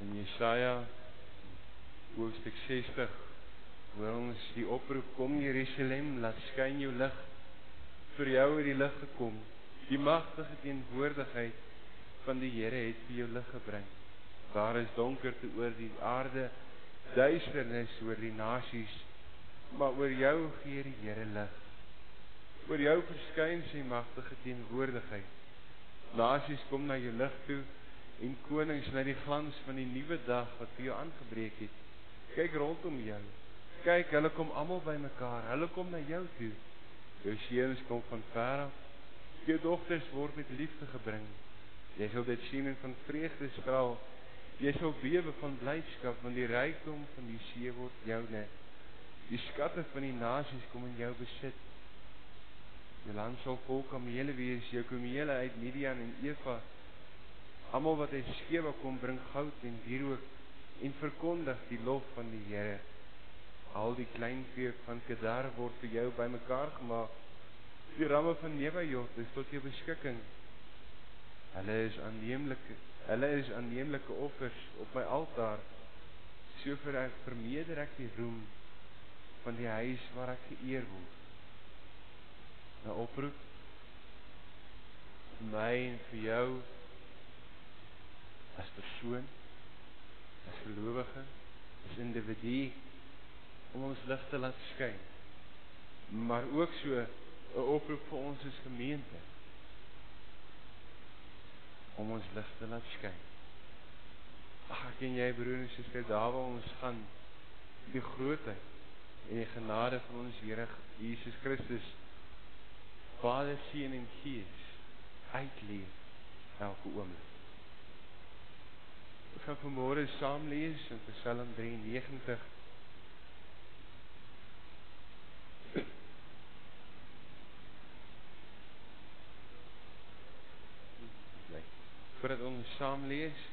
In Jesaja hoofstuk 60 hoor ons die oproep kom Jerusalem laat skyn jou lig. Vir jou het die lig gekom. Die magtige teenwoordigheid van die Here het vir jou lig gebring. Daar is donkerte oor die aarde duisternis oor die nasies maar oor jou gee die Here lig. Oor jou verskyn sy magtige teenwoordigheid. Nasies kom na jou lig toe en konings na die glans van die nuwe dag wat vir jou aangebreek het. Kyk rondom jou. Kyk, hulle kom almal bymekaar. Hulle kom na jou toe. Jou seuns kom van ver af. Jou dogters word met liefde gebring. Jy sal dit sien en van vreugde straal. Jy sal bewe van blydskap want die rykdom van die see word joune. Die skatte van die nasies kom in jou besit. Jou land sal vol kamele wees, jou kamele uit Midian en Eva Almal wat uit skewe kom bring goud en wierook en verkondig die lof van die Here. Al die kleinvee van Kedar word vir jou bymekaar gemaak. Die ramme van Nebajot is tot jou beskikking. Hulle is aanneemlike, hulle is aanneemlike offers op my altaar. So vir ek vermeerder ek die roem van die huis waar ek geëer word. 'n Oproep vir my en vir jou as persoon, as gelowige, as individu om ons lig te laat skyn. Maar ook so 'n oproep vir ons as gemeente om ons lig te laat skyn. Ag, ken jy broer en suster, daar waar ons gaan, die grootheid en die genade van ons Here Jesus Christus, Vader, Seun en Gees uitleef elke oomblik. Ons gaan vanmôre saam lees in Psalm 93. Voordat ons saam lees,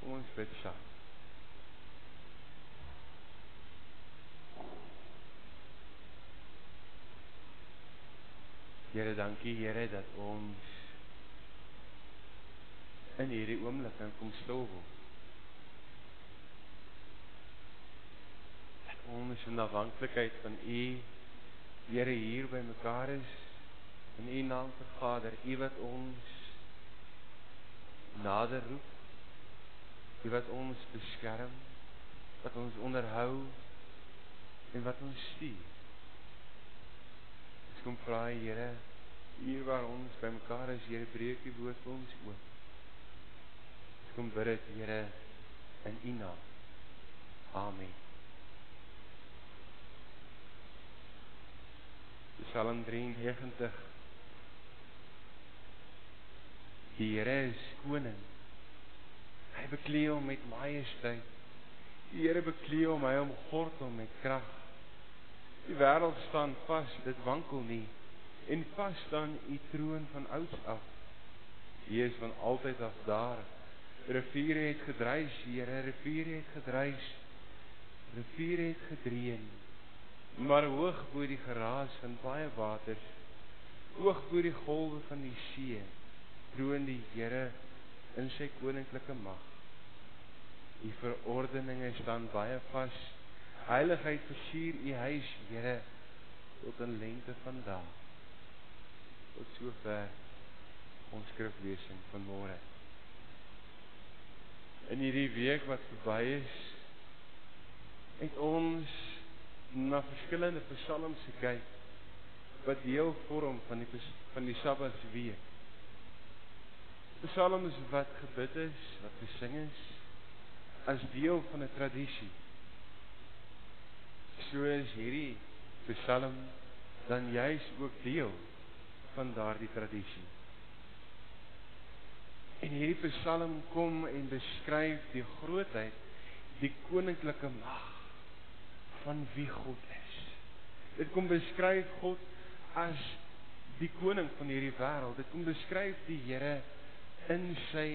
kom ons bid saam. Here, dankie Here dat ons in hierdie oomblik kan kom stil word. Dat ons in afhanklikheid van U Here hier by mekaar is in U naam te Vader, U wat ons nader roep, U wat ons beskerm, wat ons onderhou en wat ons stuur. Ons kom vra Here, hier waar ons by mekaar is, Here breek U woord vir ons oop kom bid dit Here in U naam. Amen. Psalm 93 Die Here is koning. Hy bekleë hom met majesteit. Die Here bekleë hom, hy omgord hom met krag. Die wêreld staan vas, dit wankel nie. En vas staan u troon van ouds af. Hy is van altyd af daar riviere het gedreis, Here, riviere het gedreis. Riviere het gedreun. Maar hoog bo die geraas van baie waters, hoog bo die golwe van die see, troon die Here in sy koninklike mag. U verordeninge staan baie vas. Heiligheid versier u huis, Here, tot in lengte van dae. Tot sover ons skriflesing van môre in hierdie week wat verby is het ons na verskillende psalms gekyk wat deel vorm van die van die Sabbatsweek. Psalms wat gebid is, wat gesing is as deel van 'n tradisie. So is hierdie psalm dan juis ook deel van daardie tradisie. En hierdie Psalm kom en beskryf die grootheid, die koninklike mag van wie God is. Dit kom beskryf God as die koning van hierdie wêreld. Dit kom beskryf die Here in sy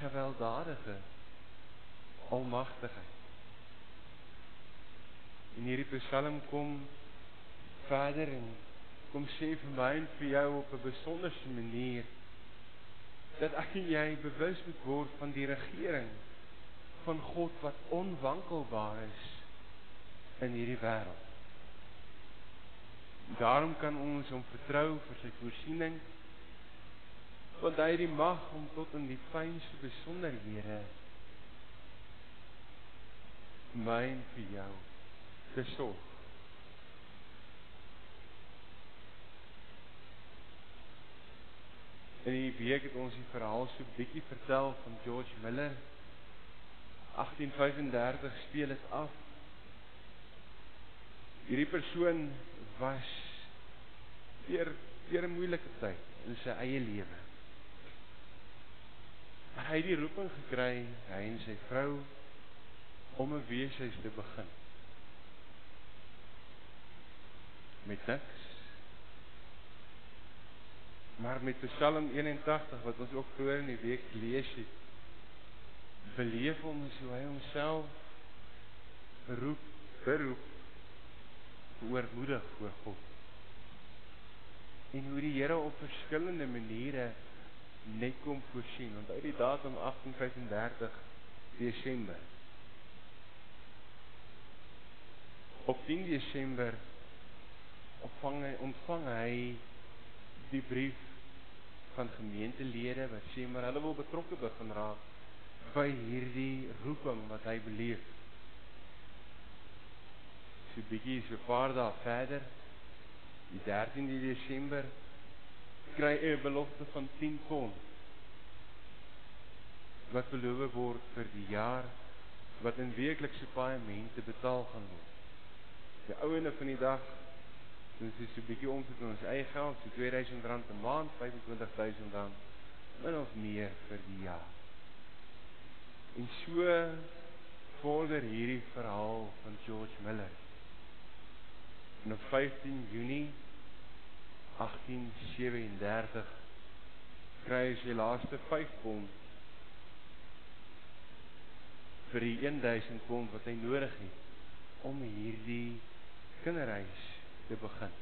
gewelddadige almagtigheid. En hierdie Psalm kom verder en kom sê vir my en vir jou op 'n besonderse manier dat ek en jy bewus moet word van die regering van God wat onwankelbaar is in hierdie wêreld. Daarom kan ons hom vertrou vir sy voorsiening want hy het die mag om tot in die fynste besonderhede my en vir jou te sorg. En die week het ons die verhaal so bietjie vertel van George Miller. 1835 speel dit af. Hierdie persoon was deur deur 'n moeilike tyd in sy eie lewe. Maar hy het die roeping gekry, hy en sy vrou om 'n weeshuis te begin. Met niks. Maar met Psalm 81 wat ons ook vroeër in die week lees het, beleef ons hoe hy homself beroep, beroep oormoedig voor God. En hoe die Here op verskillende maniere net kom voorsien. Onthou die datum 1835 Desember. Op 10 Desember ontvang hy ontvang hy die brief van gemeentelede wat sê maar hulle wil betrokke begin raak by hierdie roeping wat hy beleef. So bietjie so paar dae verder, die 13de Desember kry 'n belofte van 10 pond wat beloof word vir die jaar wat in weeklikse paemente betaal gaan word. Die ouene van die dag dis is so 'n bietjie omsit in ons eie geld, so R2000 'n maand, R25000 min of meer vir die jaar. En so vorder hierdie verhaal van George Miller. En op 15 Junie 1837 kry hy sy laaste 5 pond vir die 1000 pond wat hy nodig het om hierdie kinderreis te begin.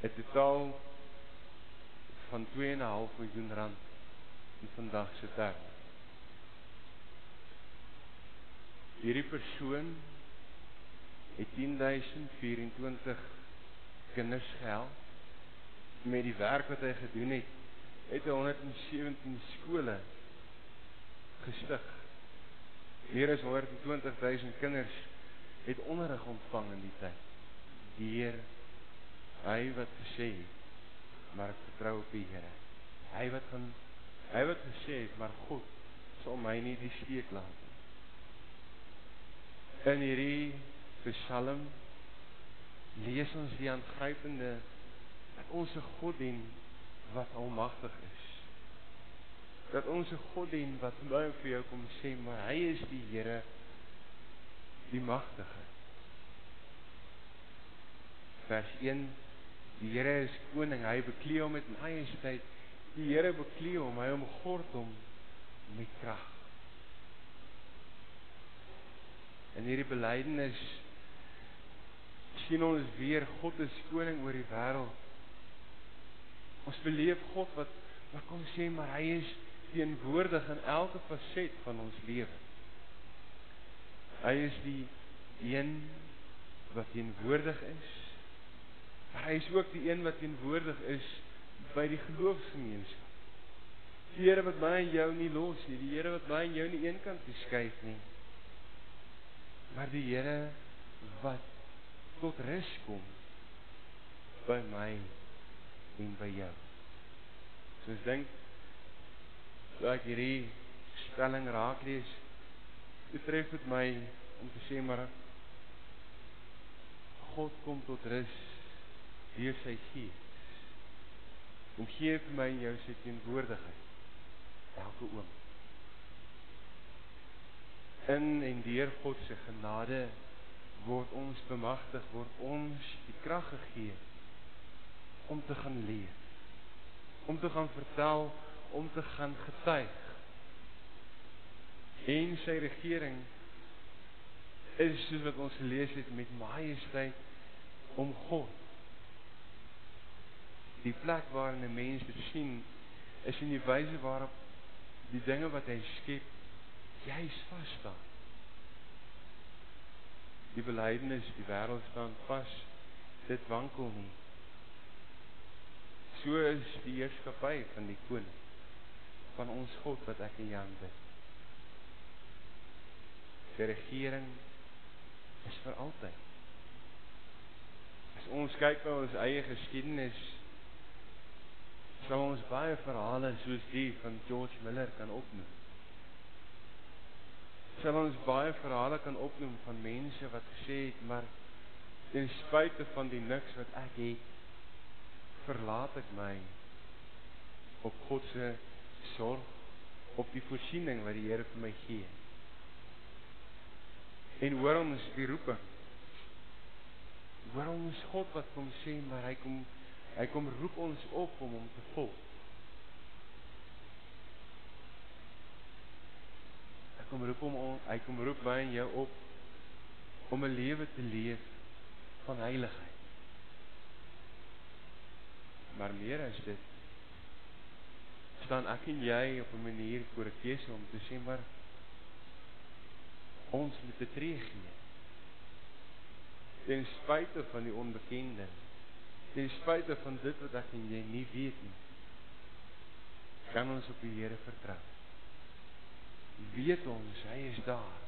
Dit is al van 2.5 miljoen rand in vandag se terme. Hierdie persoon het 10024 kinders gehelp met die werk wat hy gedoen het het hy 117 skole gestig meer as 120000 kinders het onderrig ontvang in die tyd. Deur hy wat gesê het maar ek vertrou op die Here. Hy wat gaan hy wat gesê het maar God sal my nie die steek laat nie. In hierdie Psalm lees ons die aangrypende dat ons 'n God dien wat almagtig is. Dat ons 'n God dien wat my vir jou kom sê, maar hy is die Here die magtige. Vers 1 Die Here is koning, hy bekleë hom met majesteit. Die Here bekleë hom, hy omgord hom met krag. En hierdie belydenis sien ons weer God is koning oor die wêreld. Ons beleef God wat wat kom sê maar hy is teenwoordig in elke faset van ons lewe. Hy is die een wat teenwoordig is. Maar hy is ook die een wat teenwoordig is by die geloofsgemeenskap. Die Here wat my en jou nie los nie, die Here wat my en jou nie eenkant geskuif nie. Maar die Here wat tot rus kom by my en by jou. So ek dink so ek hierdie stelling raak lees, betref dit my om te sê maar God kom tot rus deur sy gees. Om gee vir my en jou sy teenwoordigheid elke oomblik. In en deur God se genade word ons bemagtig word ons die krag gegee om te gaan leef om te gaan vertel om te gaan getuig en sy regering is soos wat ons gelees het met majesteit om God die plek waar 'n mens dit sien is in die wyse waarop die dinge wat hy skep juis vas staan. Die belydenis, die wêreld staan vas. Dit wankel nie. So is die heerskappy van die koning van ons God wat ek en jy aanbid. Sy regering is vir altyd. As ons kyk na ons eie geskiedenis, sal ons baie verhale soos die van George Miller kan opnoem. Sal ons baie verhale kan opnoem van mense wat gesê het, maar ten spyte van die niks wat ek het, verlaat ek my op God se sorg, op die voorsiening wat die Here vir my gee. En hoor ons die roeping. Hoor ons God wat kom sê maar hy kom hy kom roep ons op om hom te volg. Hy kom roep hom hy kom roep my en jou op om 'n lewe te leef van heiligheid. Maar meer as dit staan ek en jy op 'n manier voor 'n keuse om te sê maar ons moet te tree gee. Ten spyte van die onbekende. Ten spyte van dit wat ek en jy nie weet nie. Kan ons op die Here vertrou. Weet ons hy is daar.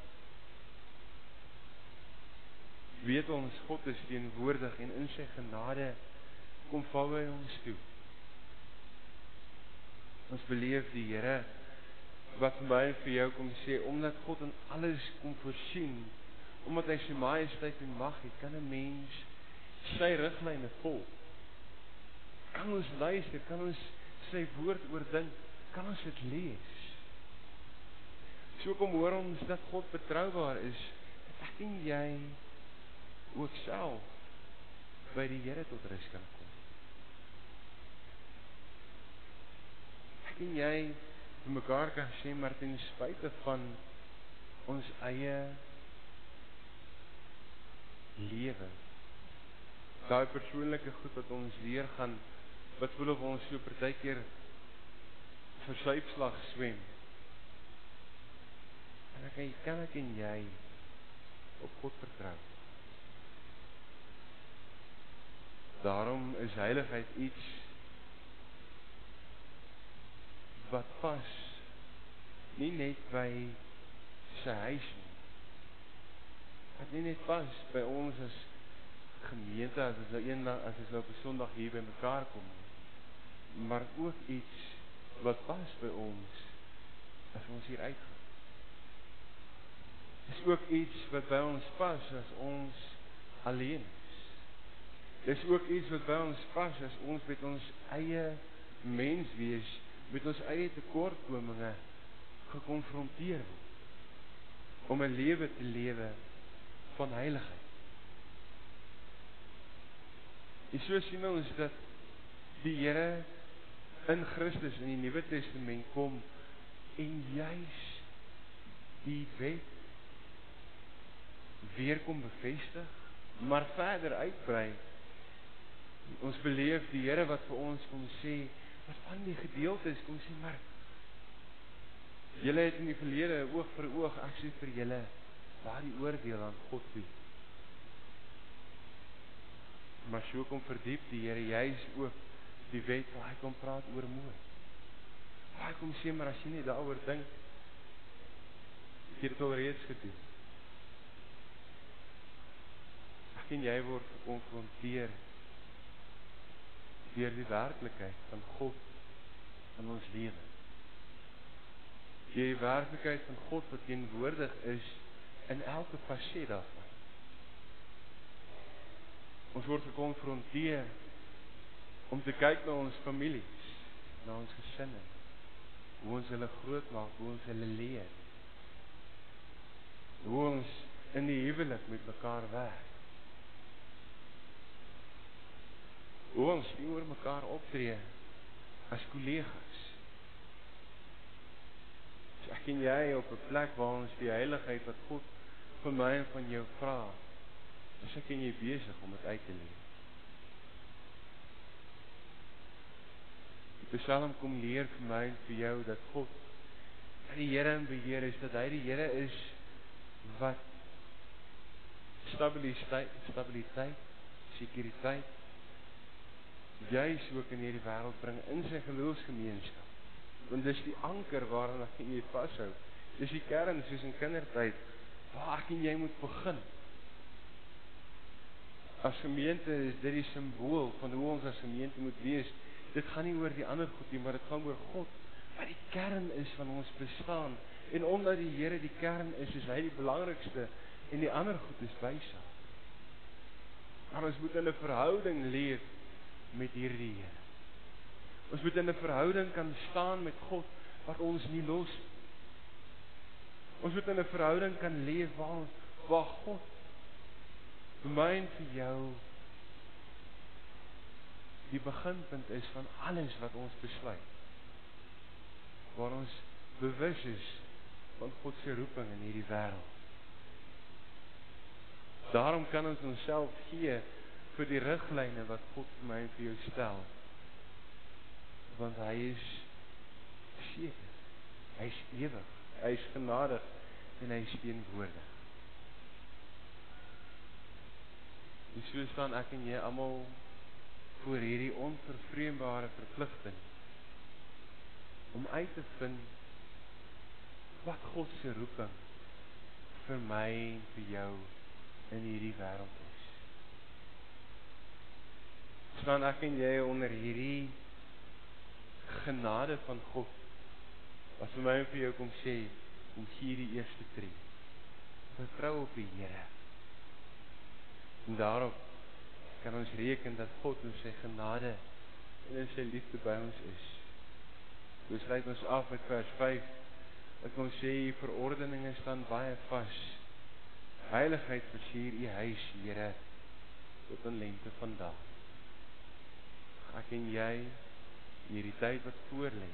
Weet ons God is teenwoordig en in sy genade kom val hy ons toe. Ons beleef die Here wat vir my en vir jou kom sê omdat God in alles kom voorsien omdat hy sy majesteit en mag het kan 'n mens sy riglyne volg. Kan ons luister kan ons sy woord oordink kan ons dit lees. So kom hoor ons dat God betroubaar is ek en jy ook self by die Here tot rus kan kom. Ek en jy mekaar kan sê maar ten spyte van ons eie lewe daai persoonlike goed wat ons weer gaan wat voel of ons so partykeer versuipslag swem. En ek kan ek en jy op God vertrou. Daarom is heiligheid iets wat pas nie net by sy huis nie. Wat nie net pas by ons as gemeente as ons nou eendag as ons nou op 'n Sondag hier by mekaar kom maar ook iets wat pas by ons as ons hier uitgaan. Dis ook iets wat by ons pas as ons alleen is. Dis ook iets wat by ons pas as ons met ons eie mens wees met ons eie tekortkominge gekonfronteer word om 'n lewe te lewe van heiligheid. En so sien ons dat die Here in Christus in die Nuwe Testament kom en juis die wet weer kom bevestig, maar verder uitbrei. Ons beleef die Here wat vir ons kom sê wat van die gedeeltes kom sê maar julle het in die verlede oog vir oog ek sê vir julle daardie oordeel aan God toe. Maar so kom verdiep die Here juis ook die wet waar hy kom praat oor moord hy kom sê maar as jy nie daaroor dink jy het al reeds gedoen. Ek en jy word gekonfronteer deur die werklikheid van God in ons lewe. Die werklikheid van God wat teenwoordig is in elke faset daarvan. Ons word gekonfronteer om te kyk na ons families, na ons gesinne. Hoe ons hulle grootmaak, hoe ons hulle leer. Hoe ons in die huwelik met mekaar werk. Hoe ons oor mekaar optree as kollegas. So ek en jy op 'n plek waar ons die heiligheid wat God van my en van jou vra, is ek en jy besig om dit uit te leef. Die Psalm kom leer vir my en vir jou dat God dat die Here in beheer is, dat hy die Here is wat stabiliteit, stabiliteit, sekuriteit juis ook in hierdie wêreld bring in sy geloofsgemeenskap. Want dis die anker waaraan ek jy vashou. Dis die kern soos in kindertyd waar ek en jy moet begin. As gemeente is dit die simbool van hoe ons as gemeente moet wees. Dit gaan nie oor die ander goed nie, maar dit gaan oor God wat die kern is van ons bestaan. En omdat die Here die kern is, is hy die belangrikste en die ander goed is bysaan. Maar ons moet in 'n verhouding leef met hierdie Here. Ons moet in 'n verhouding kan staan met God wat ons nie los nie. Ons moet in 'n verhouding kan leef waar waar God vir my en vir jou die beginpunt is van alles wat ons besluit. Waar ons bewus is van God se roeping in hierdie wêreld. Daarom kan ons onsself gee vir die riglyne wat God vir my en vir jou stel. Want hy is seker. Hy is ewig. Hy is genadig en hy is teenwoordig. Dis so staan ek en jy almal voor hierdie onvervreembare verpligting om uit te vind wat God se roeping vir my en vir jou in hierdie wêreld is staan ek en jy onder hierdie genade van God. Wat vir my en vir jou kom sê om hier die eerste tree. Vertrou op die Here. En daarop kan ons reken dat God in sy genade en in sy liefde by ons is. Ons sluit ons af met vers 5. Ek kom sê u verordeninge staan baie vas. Heiligheid versier u huis, Here, tot in lente van dag ek en jy hierdie tyd wat voor lê.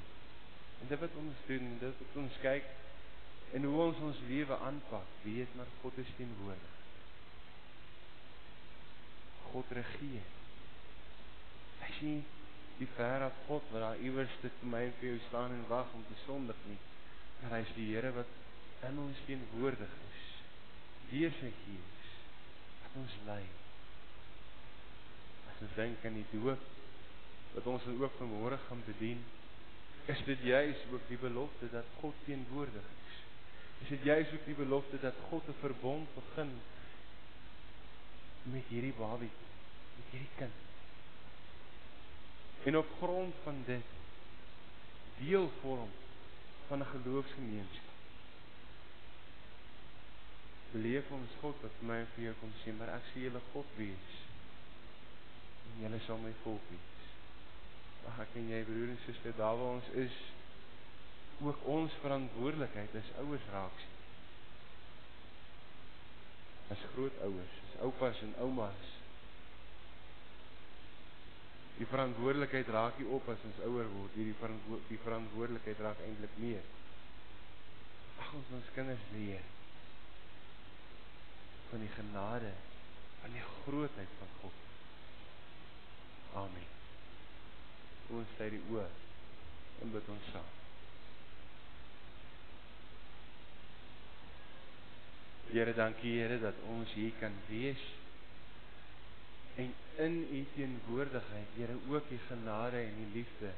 En dit wat ons doen, dit wat ons kyk en hoe ons ons lewe aanpak, weet maar God is teenwoordig. God regeer. Hy sien die ver af God wat daar iewers vir my en vir jou staan en wag om te sondig nie. Maar hy is die Here wat in ons teenwoordig is. Deur sy Gees wat ons lei. As ons dink aan die doop wat ons dan ook vanmôre gaan bedien, is dit juis ook die belofte dat God teenwoordig is. Is dit juis ook die belofte dat God 'n verbond begin met hierdie babie, met hierdie kind. En op grond van dit deel vorm van 'n geloofsgemeenskap. Beleef ons God wat vir my en vir jou kom sê, maar ek sê julle God wees. En julle sal my volk wees. Ag ek en jy broer en suster, daar waar ons is, ook ons verantwoordelikheid is ouers raak sien. As grootouers, as oupas en oumas. Die verantwoordelikheid raak nie op as ons ouer word, hierdie verantwo die verantwoordelikheid raak eintlik meer. Ag ons ons kinders leer van die genade, van die grootheid van God. Amen ons sy die oë en bid ons saam. Here, dankie Here dat ons hier kan wees en in u teenwoordigheid, Here, ook die genade en die liefde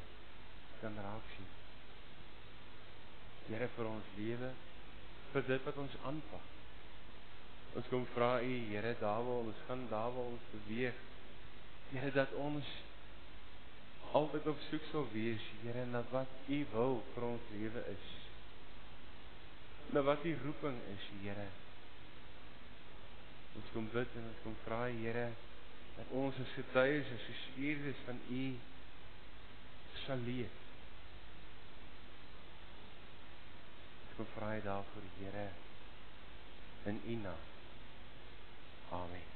kan raak sien. Here vir ons lewe, vir dit wat ons aanpak. Ons kom vra u, Here, daar waar ons gaan, daar waar ons beweeg, Here dat ons altyd op soek sal wees, Here, na wat U wil vir ons lewe is. Na wat U roeping is, Here. Ons kom bid en ons kom vra, Here, dat ons as getuies, as gestuurdes van U sal leef. Ons kom vra daarvoor, Here, in U naam. Amen.